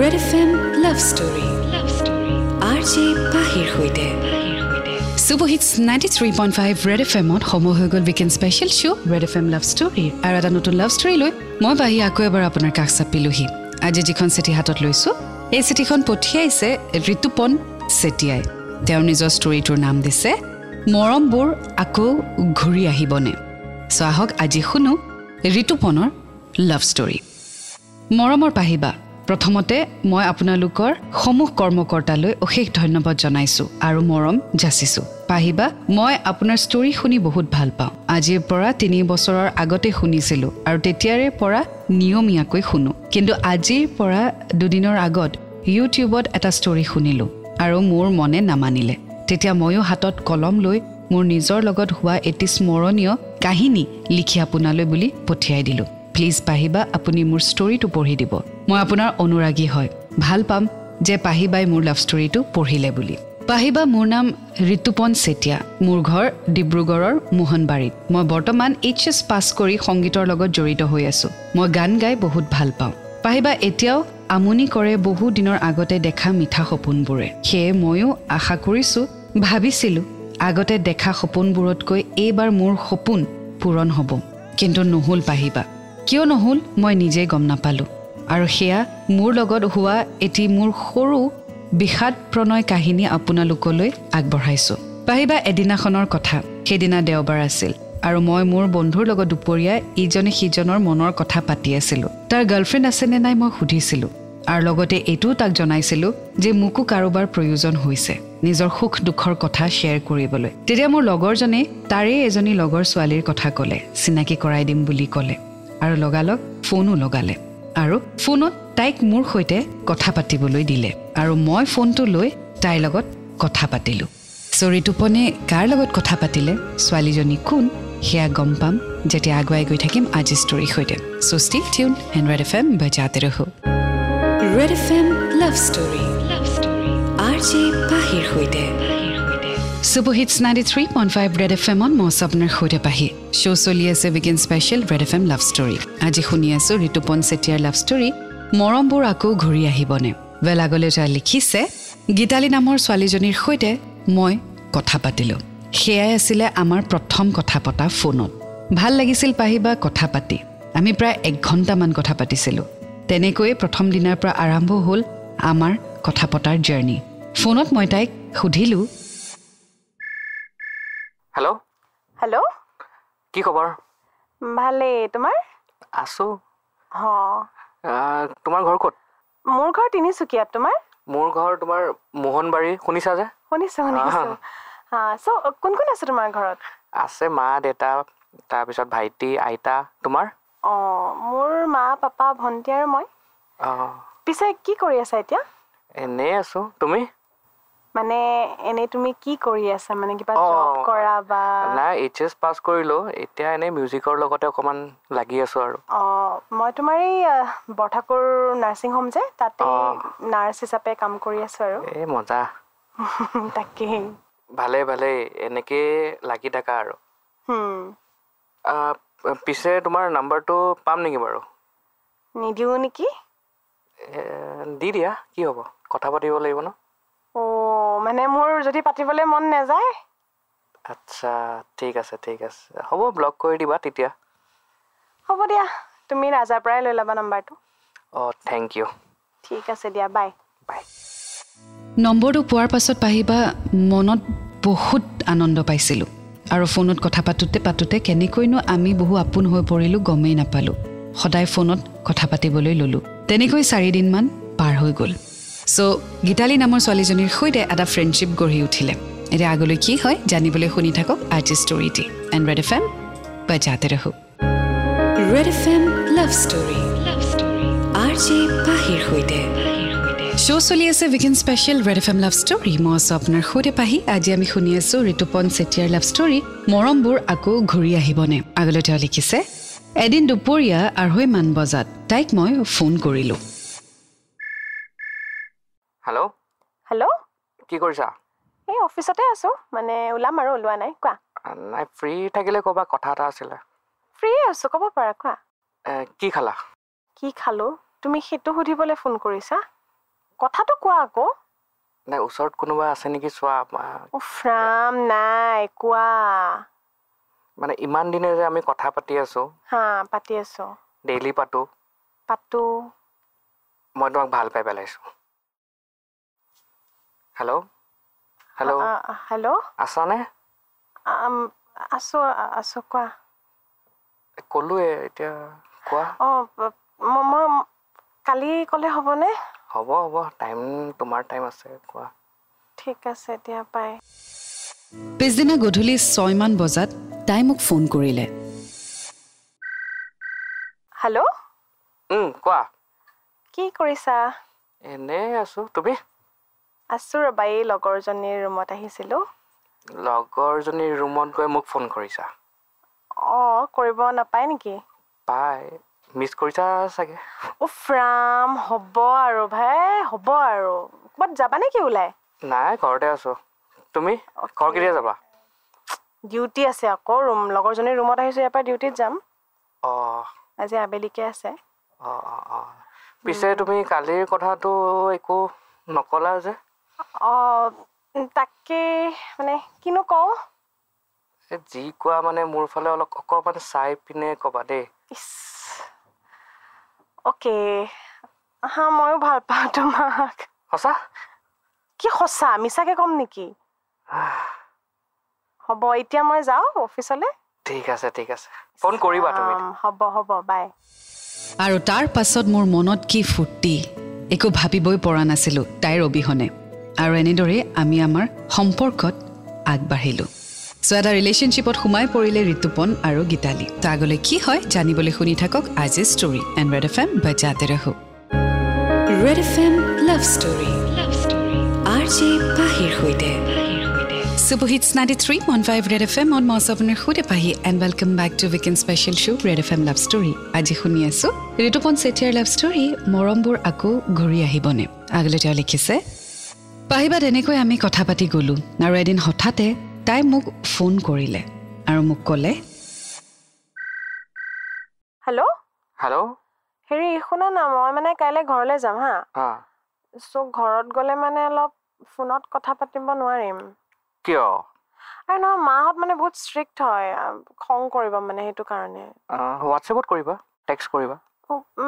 Red F M love story R J পাহিৰ সৈতে ninety three point five red F এমত সময় হৈ গ'ল weekend special show' red F M love story আৰু এটা নতুন লাভ ষ্টৰী লৈ মই পাহি আকৌ এবাৰ আপোনাৰ কাষ চাপিলোহি। আজি যিখন চিঠি হাতত লৈছোঁ এই চিঠিখন পঠিয়াইছে ঋতুপন চেতিয়াই। তেওঁৰ নিজৰ ষ্টৰীটোৰ নাম দিছে মৰমবোৰ আকৌ ঘূৰি আহিবনে? চ' আহক আজি শুনো ঋতুপনৰ লাভ ষ্টৰী মৰমৰ পাহিবা। প্ৰথমতে মই আপোনালোকৰ সমূহ কৰ্মকৰ্তালৈ অশেষ ধন্যবাদ জনাইছোঁ আৰু মৰম যাচিছোঁ। পাহিবা মই আপোনাৰ ষ্টৰী শুনি বহুত ভাল পাওঁ। আজিৰ পৰা তিনি বছৰৰ আগতে শুনিছিলোঁ আৰু তেতিয়াৰে পৰা নিয়মীয়াকৈ শুনো। কিন্তু আজিৰ পৰা দুদিনৰ আগত ইউটিউবত এটা ষ্টৰী শুনিলোঁ আৰু মোৰ মনে নামানিলে। তেতিয়া ময়ো হাতত কলম লৈ মোৰ নিজৰ লগত হোৱা এটি স্মৰণীয় কাহিনী লিখি আপোনালৈ বুলি পঠিয়াই দিলোঁ। প্লিজ পাহিবা আপুনি মোৰ ষ্টৰীটো পঢ়ি দিব। মই আপোনাৰ অনুৰাগী হয়। ভাল পাম যে পাহিবাই মোৰ লাভ ষ্টৰীটো পঢ়িলে বুলি। পাহিবা মোৰ নাম ঋতুপন চেতিয়া। মোৰ ঘৰ ডিব্ৰুগড়ৰ মোহনবাৰীত। মই বৰ্তমান এইচ এছ পাছ কৰি সংগীতৰ লগত জড়িত হৈ আছোঁ। মই গান গাই বহুত ভাল পাওঁ। পাহিবা এতিয়াও আমনি কৰে বহু দিনৰ আগতে দেখা মিঠা সপোনবোৰে। সেয়ে ময়ো আশা কৰিছোঁ ভাবিছিলোঁ আগতে দেখা সপোনবোৰতকৈ এইবাৰ মোৰ সপোন পূৰণ হ'ব। কিন্তু নহ'ল পাহিবা কিয় নহ'ল মই নিজেই গম নাপালোঁ। আৰু সেয়া মোৰ লগত হোৱা এটি মোৰ সৰু বিষাদ প্ৰণয় কাহিনী আপোনালোকলৈ আগবঢ়াইছোঁ। পাহিবা এদিনাখনৰ কথা। সেইদিনা দেওবাৰ আছিল আৰু মই মোৰ বন্ধুৰ লগত দুপৰীয়া ইজনে সিজনৰ মনৰ কথা পাতি আছিলোঁ। তাৰ গাৰ্লফ্ৰেণ্ড আছেনে নাই মই সুধিছিলোঁ। আৰু লগতে এইটোও তাক জনাইছিলোঁ যে মোকো কাৰোবাৰ প্ৰয়োজন হৈছে নিজৰ সুখ দুখৰ কথা শ্বেয়াৰ কৰিবলৈ। তেতিয়া মোৰ লগৰজনে তাৰে এজনী লগৰ ছোৱালীৰ কথা ক'লে চিনাকি কৰাই দিম বুলি ক'লে আৰু লগালগ ফোনো লগালে। আৰু ফোনত তাইক মোৰ সৈতে কথা পাতিবলৈ দিলে আৰু মই ফোনটো লৈ তাইৰ লগত কথা পাতিলোঁ। চৰিটোপনে কাৰ লগত কথা পাতিলে? ছোৱালীজনী কোন? সেয়া গম পাম। যেতিয়া আগুৱাই গৈ থাকিম আজি ষ্টৰীৰ সৈতে। So' stay tuned and red F M বজাতে ৰহো। Red F M love story love story R J পাহিৰ সৈতে। Super hits ninety three point five red F এমত মই আপোনাৰ সৈতে পাহি শ্ব' চলি আছে weekend special red F M love story আজি শুনি আছোঁ ঋতুপন চেতিয়াৰ লাভ ষ্টৰী মৰমবোৰ আকৌ ঘূৰি আহিবনে ৱেল আগলৈ যাই লিখিছে গীতালী নামৰ ছোৱালীজনীৰ সৈতে মই কথা পাতিলোঁ সেয়াই আছিলে আমাৰ প্ৰথম কথা পতা ফোনত ভাল লাগিছিল পাহিবা কথা পাতি আমি প্ৰায় এক ঘণ্টামান কথা পাতিছিলোঁ তেনেকৈয়ে প্ৰথম দিনাৰ পৰা আৰম্ভ হ'ল আমাৰ কথা পতাৰ জাৰ্ণি ফোনত মই তাইক সুধিলোঁ হেল্ল' হেল্ল' কি খবৰ? ভালেই তোমাৰ? আছোঁ। অঁ তোমাৰ ঘৰ ক'ত? মোৰ ঘৰ তিনিচুকীয়াত তোমাৰ? মোৰ ঘৰ তোমাৰ মোহনবাৰী শুনিছা যে? শুনিছোঁ শুনিছোঁ। চ' কোন কোন আছে তোমাৰ ঘৰত? আছে মা দেউতা তাৰপিছত ভাইটি আইতা তোমাৰ? অঁ মোৰ মা পাপা ভণ্টি আৰু মই। অঁ। পিছে কি কৰি আছা এতিয়া? এনেই আছোঁ। তুমি? মানে এনেই তুমি কি কৰি আছা? মানে কিবা জব কৰা বা নাই এইচ এছ পাছ কৰিলোঁ। এতিয়া এনেই মিউজিকৰ লগতে অকণমান লাগি আছোঁ আৰু। অঁ মই তোমাৰ এই বৰঠাকুৰ নাৰ্ছিং হোম যে তাতে। নাৰ্ছ হিচাপে কাম কৰি আছোঁ আৰু। এই মজা। তাকেই। ভালেই ভালেই। এনেকেই লাগি থাকা আৰু। হুম, পিছে তোমাৰ নাম্বাৰটো পাম নেকি বাৰু? নিদিওঁ নেকি? এ, দি দিয়া কি হ'ব? কথা পাতিব লাগিব ন? অঁ মানে মোৰ যদি পাতিবলৈ মন নাযায়? আচ্ছা ঠিক আছে ঠিক আছে। হ'ব ব্লক কৰি দিবা তেতিয়া। হ'ব দিয়া তুমি ৰাজাৰ পৰাই লৈ ল'বা নাম্বাৰটো। অঁ থেংক ইউ ঠিক আছে দিয়া বাই। বাই। নম্বৰটো পোৱাৰ পাছত পাহিবা মনত বহুত আনন্দ পাইছিলোঁ। আৰু ফোনত কথা পাতোঁতে পাতোঁতে কেনেকৈনো আমি বহু আপোন হৈ পৰিলোঁ গমেই নাপালোঁ। সদায় ফোনত কথা পাতিবলৈ ল'লোঁ। তেনেকৈ চাৰিদিনমান পাৰ হৈ গ'ল। চ' গীতালী নামৰ ছোৱালীজনীৰ সৈতে এটা ফ্ৰেণ্ডশ্বিপ গঢ়ি উঠিলে। এতিয়া আগলৈ কি হয় জানিবলৈ শুনি থাকক আজি ষ্টৰিটি এণ্ড ৰেড এফ এম বজাতে ৰহো। Red F M love story love story R J পাহিৰ সৈতে। শ্ব' চলি আছে weekend special red F M love story মই আছোঁ আপোনাৰ সৈতে পাহি। আজি আমি শুনি আছোঁ ঋতুপন চেতিয়াৰ লাভ ষ্টৰী মৰমবোৰ আকৌ ঘূৰি আহিবনে? আগলৈ তেওঁ লিখিছে এদিন দুপৰীয়া আঢ়ৈমান বজাত তাইক মই ফোন কৰিলোঁ। হেল্ল' কি কৰিছা? এই অফিচতে আছোঁ মানে ওলাম আৰু ওলোৱা নাই কোৱা? নাই ফ্ৰী থাকিলে ক'বা কথা এটা আছিলে। ফ্ৰীয়ে আছোঁ ক'ব পাৰা কোৱা? কি খালা? কি খালোঁ? তুমি সেইটো সুধিবলৈ ফোন কৰিছা? কথাটো কোৱা আকৌ। নাই ওচৰত কোনোবা আছে নেকি চোৱা মা- উফ ৰাম নাই কোৱা। মানে ইমান দিনে যে আমি কথা পাতি আছোঁ। হা পাতি আছো। ডেইলি পাতোঁ। পাতো। মই তোমাক ভাল পাই পেলাইছোঁ। হেল্ল' হেল্ল' হেল্ল' আছানে? আম, আছো আছো কোৱা? ক'লোৱে এতিয়া কোৱা। অঁ প- ম- মই কালি ক'লে হ'বনে? হ'ব হ'ব টাইম তোমাৰ টাইম আছে কোৱা। ঠিক আছে এতিয়া পাই পিছদিনা গধূলি ছয়মান বজাত তাই মোক ফোন কৰিলে। হেল্ল' কোৱা। কি কৰিছা? এনেই আছোঁ তুমি? আছো ৰ'বা এই লগৰজনীৰ ৰুমত আহিছিলোঁ। লগৰজনীৰ ৰুমত গৈ মোক ফোন কৰিছা? অঁ কৰিব নাপায় নেকি? পাই মিছ কৰিছা চাগে? উফ ৰাম হ'ব আৰু ভাই হ'ব আৰু। ক'ৰবাত যাবা নেকি ওলাই? নাই ঘৰতে আছোঁ। তুমি? ঘৰ কেতিয়া যাবা? ডিউটি আছে আকৌ ৰুম লগৰজনীৰ ৰুমত আহিছোঁ ইয়াৰ পৰা ডিউটিত যাম। অঁ আজি আবেলিকে আছে। অঁ অঁ অঁ। পিছে তুমি কালিৰ কথাটো একো নকলা যে? তাকে মানে কিনো কওঁ? যি কোৱা মানে মোৰ ফালে অলপ অকণমান চাই পিনে ক'বা দেই। অ'কে। হা ময়ো ভাল পাওঁ তোমাক। সঁচা? কি সঁচা মিছাকে ক'ম নেকি? হ'ব এতিয়া মই যাওঁ অফিচলৈ? ঠিক আছে ঠিক আছে। ফোন কৰিবা তুমি। হ'ব হ'ব বাই। আৰু তাৰ পাছত মোৰ মনত কি ফূৰ্তি একো ভাবিবই পৰা নাছিলোঁ তাইৰ অবিহনে। আৰু এনেদৰেই আমি আমাৰ সম্পৰ্কত আগবাঢ়িলোঁ। চ' এটা ৰিলেশ্যনশ্বিপত সোমাই পৰিলে ঋতুপন আৰু গীতালি। তো আগলৈ কি হয় জানিবলৈ শুনি থাকক আজিৰ story and red F M বজাতে ৰহো। Red F M love story R J পাহিৰ সৈতে। Super hits ninety three point five red F এমত মই আছোঁ আপোনাৰ সৈতে পাহি and welcome back to weekend special show' red F M love story আজি শুনি আছোঁ ঋতুপন চেতিয়াৰ লাভ ষ্টৰী মৰমবোৰ আকৌ ঘূৰি আহিবনে? আগলৈ তেওঁ লিখিছে পাহিবা তেনেকৈ আমি কথা পাতি গ'লোঁ। আৰু এদিন হঠাতে তাই মোক ফোন কৰিলে আৰু মোক ক'লে হেল্ল' হেল্ল' হেৰি শুনা না মই মানে কাইলৈ ঘৰলৈ যাম হা। চ' ঘৰত গ'লে মানে অলপ ফোনত কথা পাতিব নোৱাৰিম। কিয়? আৰু নহয় মাহঁত মানে বহুত ষ্ট্ৰিক্ট হয় খং কৰিব মানে সেইটো কাৰণে। হোৱাটছএপত কৰিবা টেক্সট কৰিবা।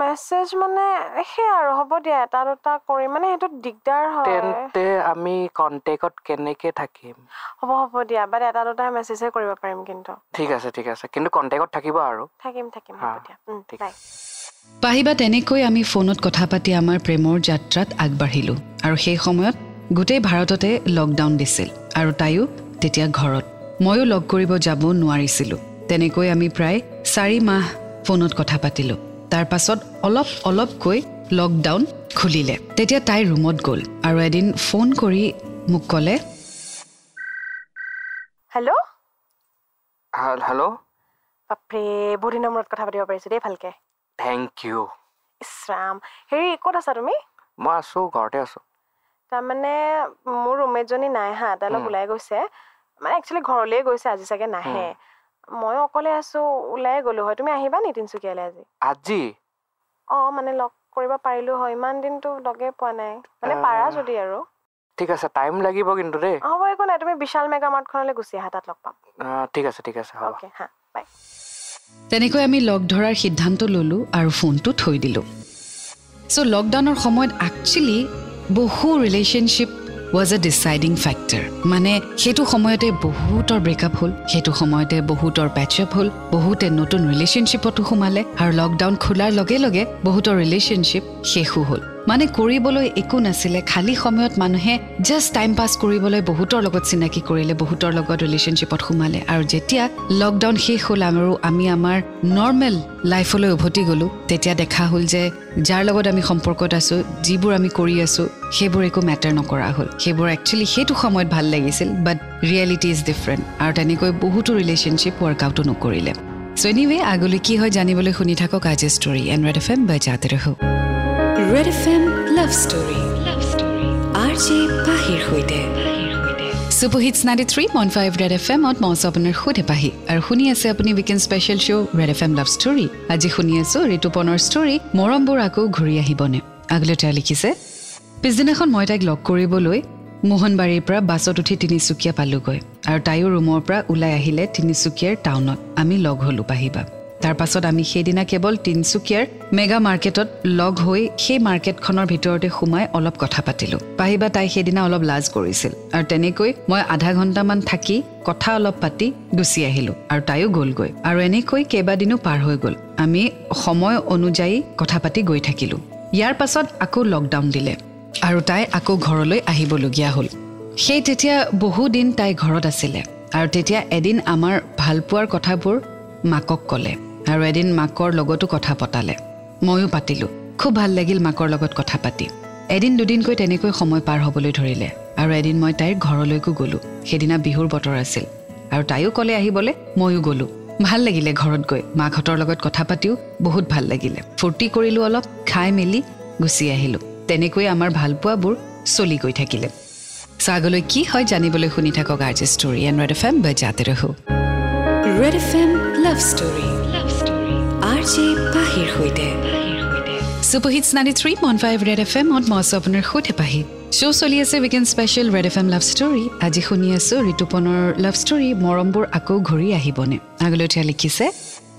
মেছেজ মানে সেই আৰু হ'ব দিয়া এটা দুটা কৰিম মানে সেইটো দিগদাৰ হয়। তেন্তে আমি কণ্টেক্টত কেনেকে থাকিম? হ'ব হ'ব দিয়া বাট এটা দুটা মেছেজহে কৰিব পাৰিম কিন্তু। ঠিক আছে ঠিক আছে কিন্তু কণ্টেক্টত থাকিবা আৰু। থাকিম থাকিম হ'ব দিয়া ঠিক বাই পাহিবা তেনেকৈ আমি ফোনত কথা পাতি আমাৰ প্ৰেমৰ যাত্ৰাত আগবাঢ়িলোঁ আৰু সেই সময়ত গোটেই ভাৰততে লকডাউন দিছিল আৰু তাইও তেতিয়া ঘৰত। ময়ো লগ কৰিব যাব নোৱাৰিছিলোঁ। তেনেকৈ আমি প্ৰায় চাৰি মাহ ফোনত কথা পাতিলোঁ। তাৰ পাছত অলপ অলপকৈ লকডাউন খুলিলে। তেতিয়া তাই ৰুমত গ'ল আৰু এদিন ফোন কৰি মোক ক'লে হেল্ল' হেল- হেল্ল' বাপৰে বহুত দিনৰ মূৰত কথা পাতিব পাৰিছোঁ দেই ভালকে। থেংক ইউ ইছৰাম হেৰি ক'ত আছা তুমি? মই আছোঁ ঘৰতে আছোঁ। তাৰমানে মোৰ ৰুমমেটজনী নাই হা তাই অলপ। ওলাই গৈছে। মানে একচুৱেলি ঘৰলৈ গৈছে আজি চাগে নাহে। ময়ো অকলে আছো ওলাই গ'লো। হয় তুমি আহিবা নি তিনিচুকীয়ালৈ আজি? আজি? অঁ মানে লগ কৰিব পাৰিলো হয়। ইমান দিনতো লগে পোৱা নাই। মানে। পাৰা যদি আৰু। ঠিক আছে টাইম লাগিব কিন্তু দেই। হ'ব একো নাই তুমি বিশাল মেগা মাৰ্টখনলৈ গুচি আহা তাত লগ পাম। ঠিক আছে ঠিক আছে অ'কে হা বাই। তেনেকৈ আমি লগ ধৰাৰ সিদ্ধান্ত ল'লোঁ আৰু ফোনটো থৈ দিলোঁ। চ' লকডাউনৰ সময়ত একচুৱেলি বহু relationship was a deciding factor মানে সেইটো সময়তে বহুতৰ ব্ৰেকআপ হ'ল সেইটো সময়তে বহুতৰ পেচআপ হ'ল বহুতে নতুন ৰিলেশ্যনশ্বিপতো সোমালে আৰু লকডাউন খোলাৰ লগে লগে বহুতৰ ৰিলেশ্যনশ্বিপ শেষো হ'ল। মানে কৰিবলৈ একো নাছিলে। খালী সময়ত মানুহে জাষ্ট টাইম পাছ কৰিবলৈ বহুতৰ লগত চিনাকি কৰিলে বহুতৰ লগত ৰিলেশ্যনশ্বিপত সোমালে। আৰু যেতিয়া লকডাউন শেষ হ'ল আৰু আমি আমাৰ নৰ্মেল লাইফলৈ উভতি গ'লোঁ তেতিয়া দেখা হ'ল যে যাৰ লগত আমি সম্পৰ্কত আছোঁ যিবোৰ আমি কৰি আছোঁ সেইবোৰ একো মেটাৰ নকৰা হ'ল। সেইবোৰ একচুৱেলি সেইটো সময়ত ভাল লাগিছিল বাট ৰিয়েলিটি ইজ ডিফাৰেণ্ট আৰু তেনেকৈ বহুতো ৰিলেশ্যনশ্বিপ ৱৰ্কআউটো নকৰিলে। চ' এনিৱে আগলৈ কি হয় জানিবলৈ শুনি থাকক আজি story and red F M বাই জাতে ৰহো red F M love story R J পাহিৰ সৈতে super hits ninety three point five red F এমত মই আছোঁ আপোনাৰ সৈতে পাহি আৰু শুনি আছে আপুনি weekend special show' red F M love story আজি শুনি আছোঁ ঋতুপনৰ ষ্টৰী মৰমবোৰ আকৌ ঘূৰি আহিবনে। আগলৈ তেওঁ লিখিছে পিছদিনাখন মই তাইক লগ কৰিবলৈ মোহনবাৰীৰ পৰা বাছত উঠি তিনিচুকীয়া পালোগৈ। আৰু তাইও ৰুমৰ পৰা ওলাই আহিলে তিনিচুকীয়াৰ টাউনত। আমি লগ হ'লোঁ পাহিবা তাৰ পাছত আমি সেইদিনা কেৱল তিনিচুকীয়াৰ মেগা মাৰ্কেটত লগ হৈ সেই মাৰ্কেটখনৰ ভিতৰতে সোমাই অলপ কথা পাতিলোঁ। পাহিবা তাই সেইদিনা অলপ লাজ কৰিছিল আৰু তেনেকৈ মই আধা ঘণ্টামান থাকি কথা অলপ পাতি গুচি আহিলোঁ আৰু তাইও গ'লগৈ। আৰু এনেকৈ কেইবাদিনো পাৰ হৈ গ'ল। আমি সময় অনুযায়ী কথা পাতি গৈ থাকিলোঁ। ইয়াৰ পাছত আকৌ লকডাউন দিলে আৰু তাই আকৌ ঘৰলৈ আহিবলগীয়া হ'ল। সেই তেতিয়া বহুদিন তাই ঘৰত আছিলে আৰু তেতিয়া এদিন আমাৰ ভালপোৱাৰ কথাবোৰ মাকক ক'লে। আৰু এদিন মাকৰ লগতো কথা পতালে। ময়ো পাতিলোঁ। খুব ভাল লাগিল মাকৰ লগত কথা পাতি। এদিন দুদিনকৈ তেনেকৈ সময় পাৰ হ'বলৈ ধৰিলে। আৰু এদিন মই তাইৰ ঘৰলৈকো গ'লোঁ। সেইদিনা বিহুৰ বতৰ আছিল। আৰু তাইও ক'লে আহিবলৈ ময়ো গ'লোঁ। ভাল লাগিলে ঘৰত গৈ। মাকহঁতৰ লগত কথা পাতিও বহুত ভাল লাগিলে। ফূৰ্তি কৰিলোঁ অলপ খাই মেলি গুচি আহিলোঁ। তেনেকৈ আমাৰ ভালপোৱাবোৰ চলি গৈ থাকিলে। চ' আগলৈ কি হয় জানিবলৈ শুনি থাকক R J story and red F M বজাতে ৰহো। Red F M love story. Love story R J পাহিৰ সৈতে। Ninety three point five red F মই আছোঁ আপোনাৰ সৈতে পাহি। শ্ব' চলি আছে weekend special red F M love story আজি শুনি আছোঁ ঋতুপনৰ লাভ ষ্টৰী মৰমবোৰ আকৌ ঘূৰি আহিবনে? আগলৈ লিখিছে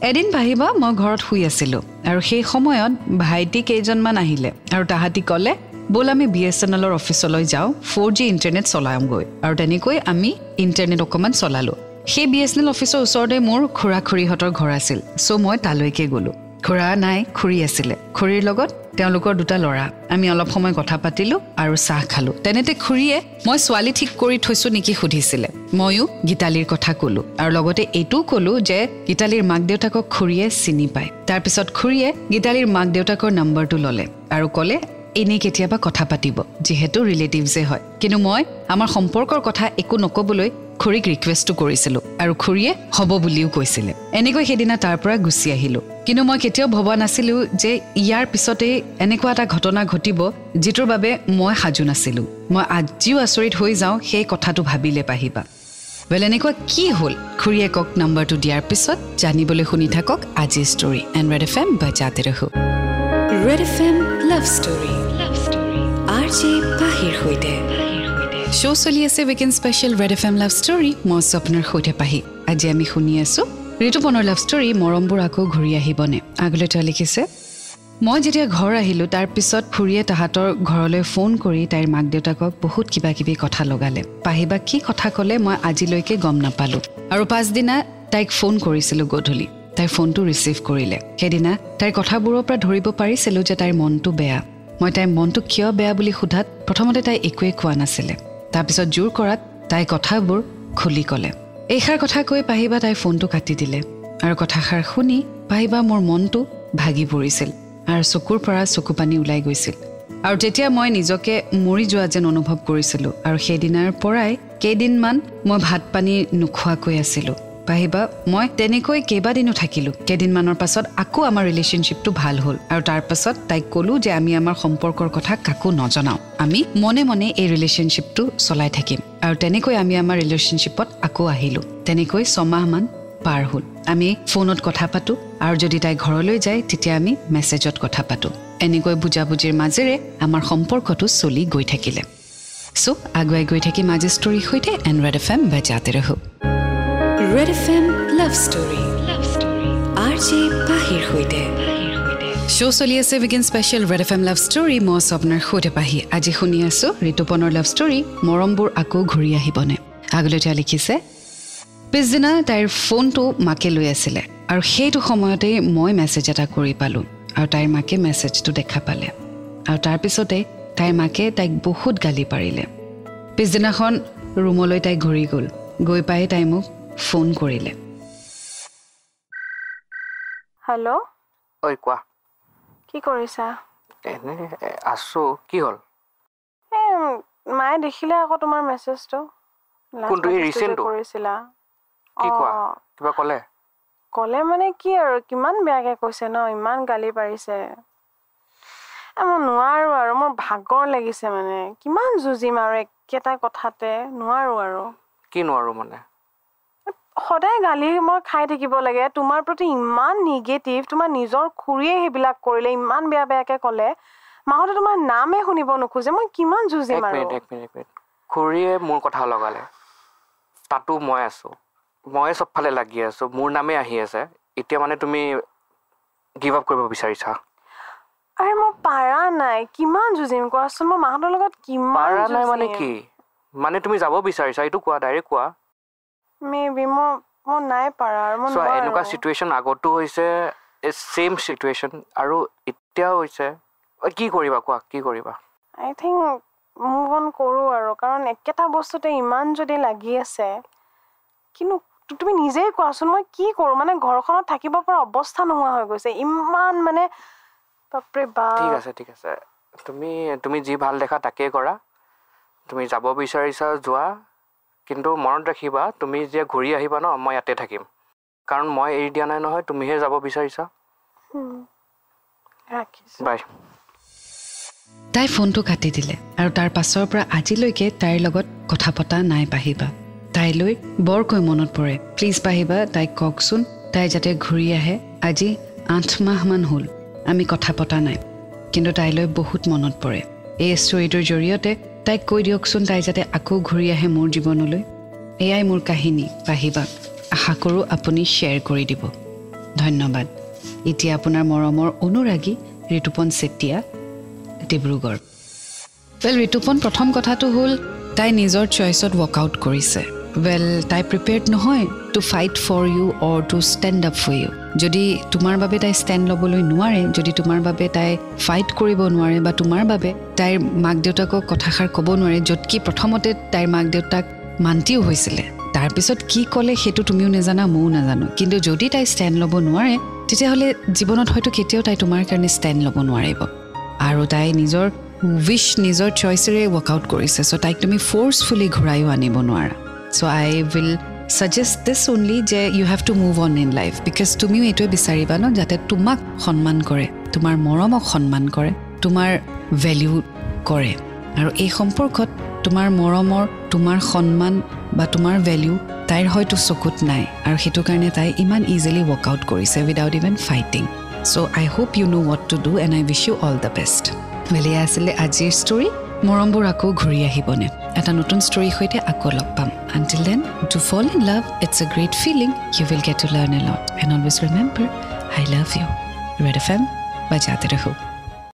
এদিন পাহিবা মই ঘৰত শুই আছিলোঁ আৰু সেই সময়ত ভাইটি কেইজনমান আহিলে আৰু তাহাঁতি ক'লে ব'ল আমি বি এছ এন এলৰ অফিচলৈ যাওঁ ফ'ৰ জি ইণ্টাৰনেট চলাওঁগৈ আৰু তেনেকৈ আমি ইণ্টাৰনেট অকণমান চলালোঁ। সেই বি এছ এন এল অফিচৰ ওচৰতে মোৰ খুৰা খুৰীহঁতৰ ঘৰ আছিল। চ' মই তালৈকে গ'লোঁ। খুৰা নাই খুৰী আছিলে। খুৰীৰ লগত তেওঁলোকৰ দুটা ল'ৰা। আমি অলপ সময় কথা পাতিলোঁ আৰু চাহ খালোঁ। তেনেতে খুৰীয়ে মই ছোৱালী ঠিক কৰি থৈছোঁ নেকি সুধিছিলে। ময়ো গীতালীৰ কথা ক'লোঁ আৰু লগতে এইটোও ক'লোঁ যে গীতালীৰ মাক দেউতাকক খুৰীয়ে চিনি পায়। তাৰপিছত খুৰীয়ে গীতালীৰ মাক দেউতাকৰ নম্বৰটো ল'লে আৰু ক'লে এনেই কেতিয়াবা কথা পাতিব যিহেতু ৰিলেটিভছে হয়। কিন্তু মই আমাৰ সম্পৰ্কৰ কথা একো নক'বলৈ খুৰীক ৰিকুৱেষ্টো কৰিছিলোঁ আৰু খুৰীয়ে হ'ব বুলিও কৈছিলে। এনেকৈ সেইদিনা তাৰ পৰা গুচি আহিলোঁ। কিন্তু মই কেতিয়াও ভবা নাছিলোঁ যে ইয়াৰ পিছতেই এনেকুৱা এটা ঘটনা ঘটিব যিটোৰ বাবে মই সাজু নাছিলোঁ। মই আজিও আচৰিত হৈ যাওঁ সেই কথাটো ভাবিলে পাহিবা। ৱেল এনেকুৱা কি হ'ল? খুৰীয়েকক নম্বৰটো দিয়াৰ পিছত জানিবলৈ শুনি থাকক আজিৰ story and red F M বাজাতে ৰহো red F M love story love story R J পাহিৰ সৈতে। শ্ব' চলি আছে weekend special red F M love story মই আছোঁ আপোনাৰ সৈতে পাহি। আজি আমি শুনি আছোঁ ঋতুপনৰ লাভ ষ্টৰী মৰমবোৰ আকৌ ঘূৰি আহিবনে? আগলৈ তেওঁ লিখিছে মই যেতিয়া ঘৰ আহিলোঁ তাৰ পিছত খুৰীয়ে তাহাঁতৰ ঘৰলৈ ফোন কৰি তাইৰ মাক দেউতাকক বহুত কিবা কিবি কথা লগালে। পাহিবা কি কথা ক'লে মই আজিলৈকে গম নাপালোঁ। আৰু পাছদিনা তাইক ফোন কৰিছিলোঁ গধূলি। তাইৰ ফোনটো ৰিচিভ কৰিলে। সেইদিনা তাইৰ কথাবোৰৰ পৰা ধৰিব পাৰিছিলোঁ যে তাইৰ মনটো বেয়া। মই তাইৰ মনটো কিয় বেয়া বুলি সোধাত প্ৰথমতে তাই একোৱেই কোৱা নাছিলে। তাৰপিছত জোৰ কৰাত তাই কথাবোৰ খুলি ক'লে। এইষাৰ কথা কৈ পাহিবা তাই ফোনটো কাটি দিলে আৰু কথাষাৰ শুনি পাহিবা মোৰ মনটো ভাগি পৰিছিল আৰু চকুৰ পৰা চকু পানী ওলাই গৈছিল। আৰু তেতিয়া মই নিজকে মৰি যোৱা যেন অনুভৱ কৰিছিলোঁ আৰু সেইদিনাৰ পৰাই কেইদিনমান মই ভাত পানী নোখোৱাকৈ আছিলোঁ। পাহিবা মই তেনেকৈ কেইবাদিনো থাকিলোঁ। কেইদিনমানৰ পাছত আকৌ আমাৰ ৰিলেশ্যনশ্বিপটো ভাল হ'ল। আৰু তাৰ পাছত তাইক ক'লোঁ যে আমি আমাৰ সম্পৰ্কৰ কথা কাকো নজনাওঁ। আমি মনে মনে এই ৰিলেশ্যনশ্বিপটো চলাই থাকিম। আৰু তেনেকৈ আমি আমাৰ ৰিলেশ্যনশ্বিপত আকৌ আহিলোঁ। তেনেকৈ ছমাহমান পাৰ হ'ল। আমি ফোনত কথা পাতোঁ। আৰু যদি তাই ঘৰলৈ যায় তেতিয়া আমি মেছেজত কথা পাতোঁ। এনেকৈ বুজাবুজিৰ মাজেৰে আমাৰ সম্পৰ্কটো চলি গৈ থাকিলে। চ' আগুৱাই গৈ থাকিম আজি ষ্টৰীৰ সৈতে এণ্ড ৰেড এফ এম বাজাতে ৰহো red F M love story love story R J পাহিৰ সৈতে শ্ব' চলি আছে weekend special red F M love story মই আছোঁ আপোনাৰ সৈতে পাহি আজি শুনি আছোঁ ঋতুপনৰ লাভ ষ্টৰী মৰমবোৰ আকৌ ঘূৰি আহিবনে? আগলৈ তেওঁ লিখিছে পিছদিনা তাইৰ ফোনটো মাকে লৈ আছিলে আৰু সেইটো সময়তেই মই মেছেজ এটা কৰি পালোঁ আৰু তাইৰ মাকে মেছেজটো দেখা পালে। আৰু তাৰপিছতে তাইৰ মাকে তাইক বহুত গালি পাৰিলে। পিছদিনাখন ৰুমলৈ তাই ঘূৰি গ'ল। গৈ পাই তাই মোক ফোন কৰিলে। হেল্ল' ঐ কোৱা। কি কৰিছা? এনে আছো। কি হ'ল? এই মায়ে দেখিলে আকৌ তোমাৰ মেছেজটো। কোনটো, এই message টো যে recent টো? কৰিছিলা। কি কোৱা? কিবা ক'লে? ক'লে মানে কি আৰু কিমান বেয়াকে কৈছে ন ইমান গালি পাৰিছে। মই নোৱাৰো আৰু মোৰ ভাগৰ লাগিছে মানে। কিমান যুঁজিম আৰু একেটা কথাতে নোৱাৰো আৰু। কি নোৱাৰো মানে? সদায় গালি মই খাই থাকিব লাগে। তোমাৰ প্ৰতি ইমান নিগেটিভ তোমাৰ নিজৰ খুৰীয়ে সেইবিলাক কৰিলে ইমান বেয়া বেয়াকে ক'লে মাহঁতে তোমাৰ নামে শুনিব নোখোজে। মই কিমান যুঁজিম আৰু? খুৰীয়ে মোৰ কথা লগালে। তাতো মই আছোঁ। ময়ে চবফালে লাগি আছোঁ। মোৰ নামেই আহি আছে। এতিয়া মানে তুমি গিভ আপ কৰিব বিচাৰিছা। আৰে মই পাৰা নাই। কিমান যুঁজিম? কোৱাচোন মই মাহঁতৰ লগত কিমান পাৰা নাই মানে? কি? মানে তুমি যাব বিচাৰিছা এইটো কোৱা ডাইৰেক্ট কোৱা। মেবি মই মই নাই পাৰা আৰু মই চোৱা এনেকুৱা নোৱাৰো। চিটুৱেশ্যন আগতো হৈছে ছেইম চিটুৱেশ্যন আৰু এতিয়াও হৈছে কি কৰিবা কোৱা কি কৰিবা আই থিংক মুভ অন কৰোঁ আৰু কাৰণ একেটা বস্তুতে ইমান যদি লাগি আছে কিন্তু তুমি নিজেই কোৱাচোন মই কি কৰোঁ মানে ঘৰখনত থাকিব পৰা অৱস্থা নোহোৱা হৈ গৈছে ইমান মানে বাপৰে বা ঠিক আছে ঠিক আছে তুমি তুমি যি ভাল দেখা তাকেই কৰা তুমি যাব বিচাৰিছা যোৱা কিন্তু মনত ৰাখিবা তুমি যেতিয়া ঘূৰি আহিবা ন মই ইয়াতে থাকিম। কাৰণ মই এৰি দিয়া নাই নহয় তুমিহে যাব বিচাৰিছা। ৰাখিছোঁ। বাই। তাই ফোনটো কাটি দিলে আৰু তাৰ পাছৰ পৰা আজিলৈকে তাইৰ লগত কথা পতা নাই পাহিবা তাইলৈ বৰকৈ মনত পৰে প্লিজ পাহিবা তাইক কওকচোন তাই যাতে ঘূৰি আহে আজি আঠ মাহমান হ'ল আমি কথা পতা নাই। কিন্তু তাইলৈ বহুত মনত পৰে। এই ষ্টৰিটোৰ জৰিয়তে তাইক কৈ দিয়কচোন তাই যাতে আকৌ ঘূৰি আহে মোৰ জীৱনলৈ। এয়াই মোৰ কাহিনী পাহিবা আশা কৰোঁ আপুনি শ্বেয়াৰ কৰি দিব। ধন্যবাদ। এতিয়া আপোনাৰ মৰমৰ অনুৰাগী ঋতুপন চেতিয়া ডিব্ৰুগড়। ৱেল ঋতুপন প্ৰথম কথাটো হ'ল তাই নিজৰ চইচত ৱৰ্কআউট কৰিছে। ৱেল তাই প্ৰিপেয়াৰ্ড নহয় to fight for you or to stand up for you যদি তোমাৰ বাবে তাই ষ্টেণ্ড ল'বলৈ নোৱাৰে যদি তোমাৰ বাবে তাই ফাইট কৰিব নোৱাৰে বা তোমাৰ বাবে তাইৰ মাক দেউতাকক কথাষাৰ ক'ব নোৱাৰে য'ত কি প্ৰথমতে তাইৰ মাক দেউতাক মান্তিও হৈছিলে। তাৰপিছত কি ক'লে সেইটো তুমিও নাজানা ময়ো নাজানো। কিন্তু যদি তাই ষ্টেণ্ড ল'ব নোৱাৰে তেতিয়াহ'লে জীৱনত হয়তো কেতিয়াও তাই তোমাৰ কাৰণে ষ্টেণ্ড ল'ব নোৱাৰিব। আৰু তাই নিজৰ উইচ নিজৰ চইচেৰে ৱৰ্কআউট কৰিছে চ' তাইক তুমি ফ'ৰ্চফুলি ঘূৰাইও আনিব নোৱাৰা। So' I will suggest this only যে you have to move on in life because তুমিও এইটোৱে বিচাৰিবা ন যাতে তোমাক সন্মান কৰে তোমাৰ মৰমক সন্মান কৰে। তোমাৰ ভেলিউ কৰে। আৰু এই সম্পৰ্কত তোমাৰ মৰমৰ তোমাৰ সন্মান বা তোমাৰ ভেলিউ তাইৰ হয়তো চকুত নাই। আৰু সেইটো কাৰণে তাই ইমান ইজিলি ৱৰ্কআউট কৰিছে without even fighting so' I hope you know what to do and I wish you all the best well এয়া আছিলে আজিৰ ষ্টৰী মৰমবোৰ আকৌ ঘূৰি আহিবনে। এটা নতুন ষ্টৰীৰ সৈতে আকৌ লগ পাম। Until then to fall in love it's a great feeling you will get to learn a lot and always remember I love you red F M বাজাতে ৰহো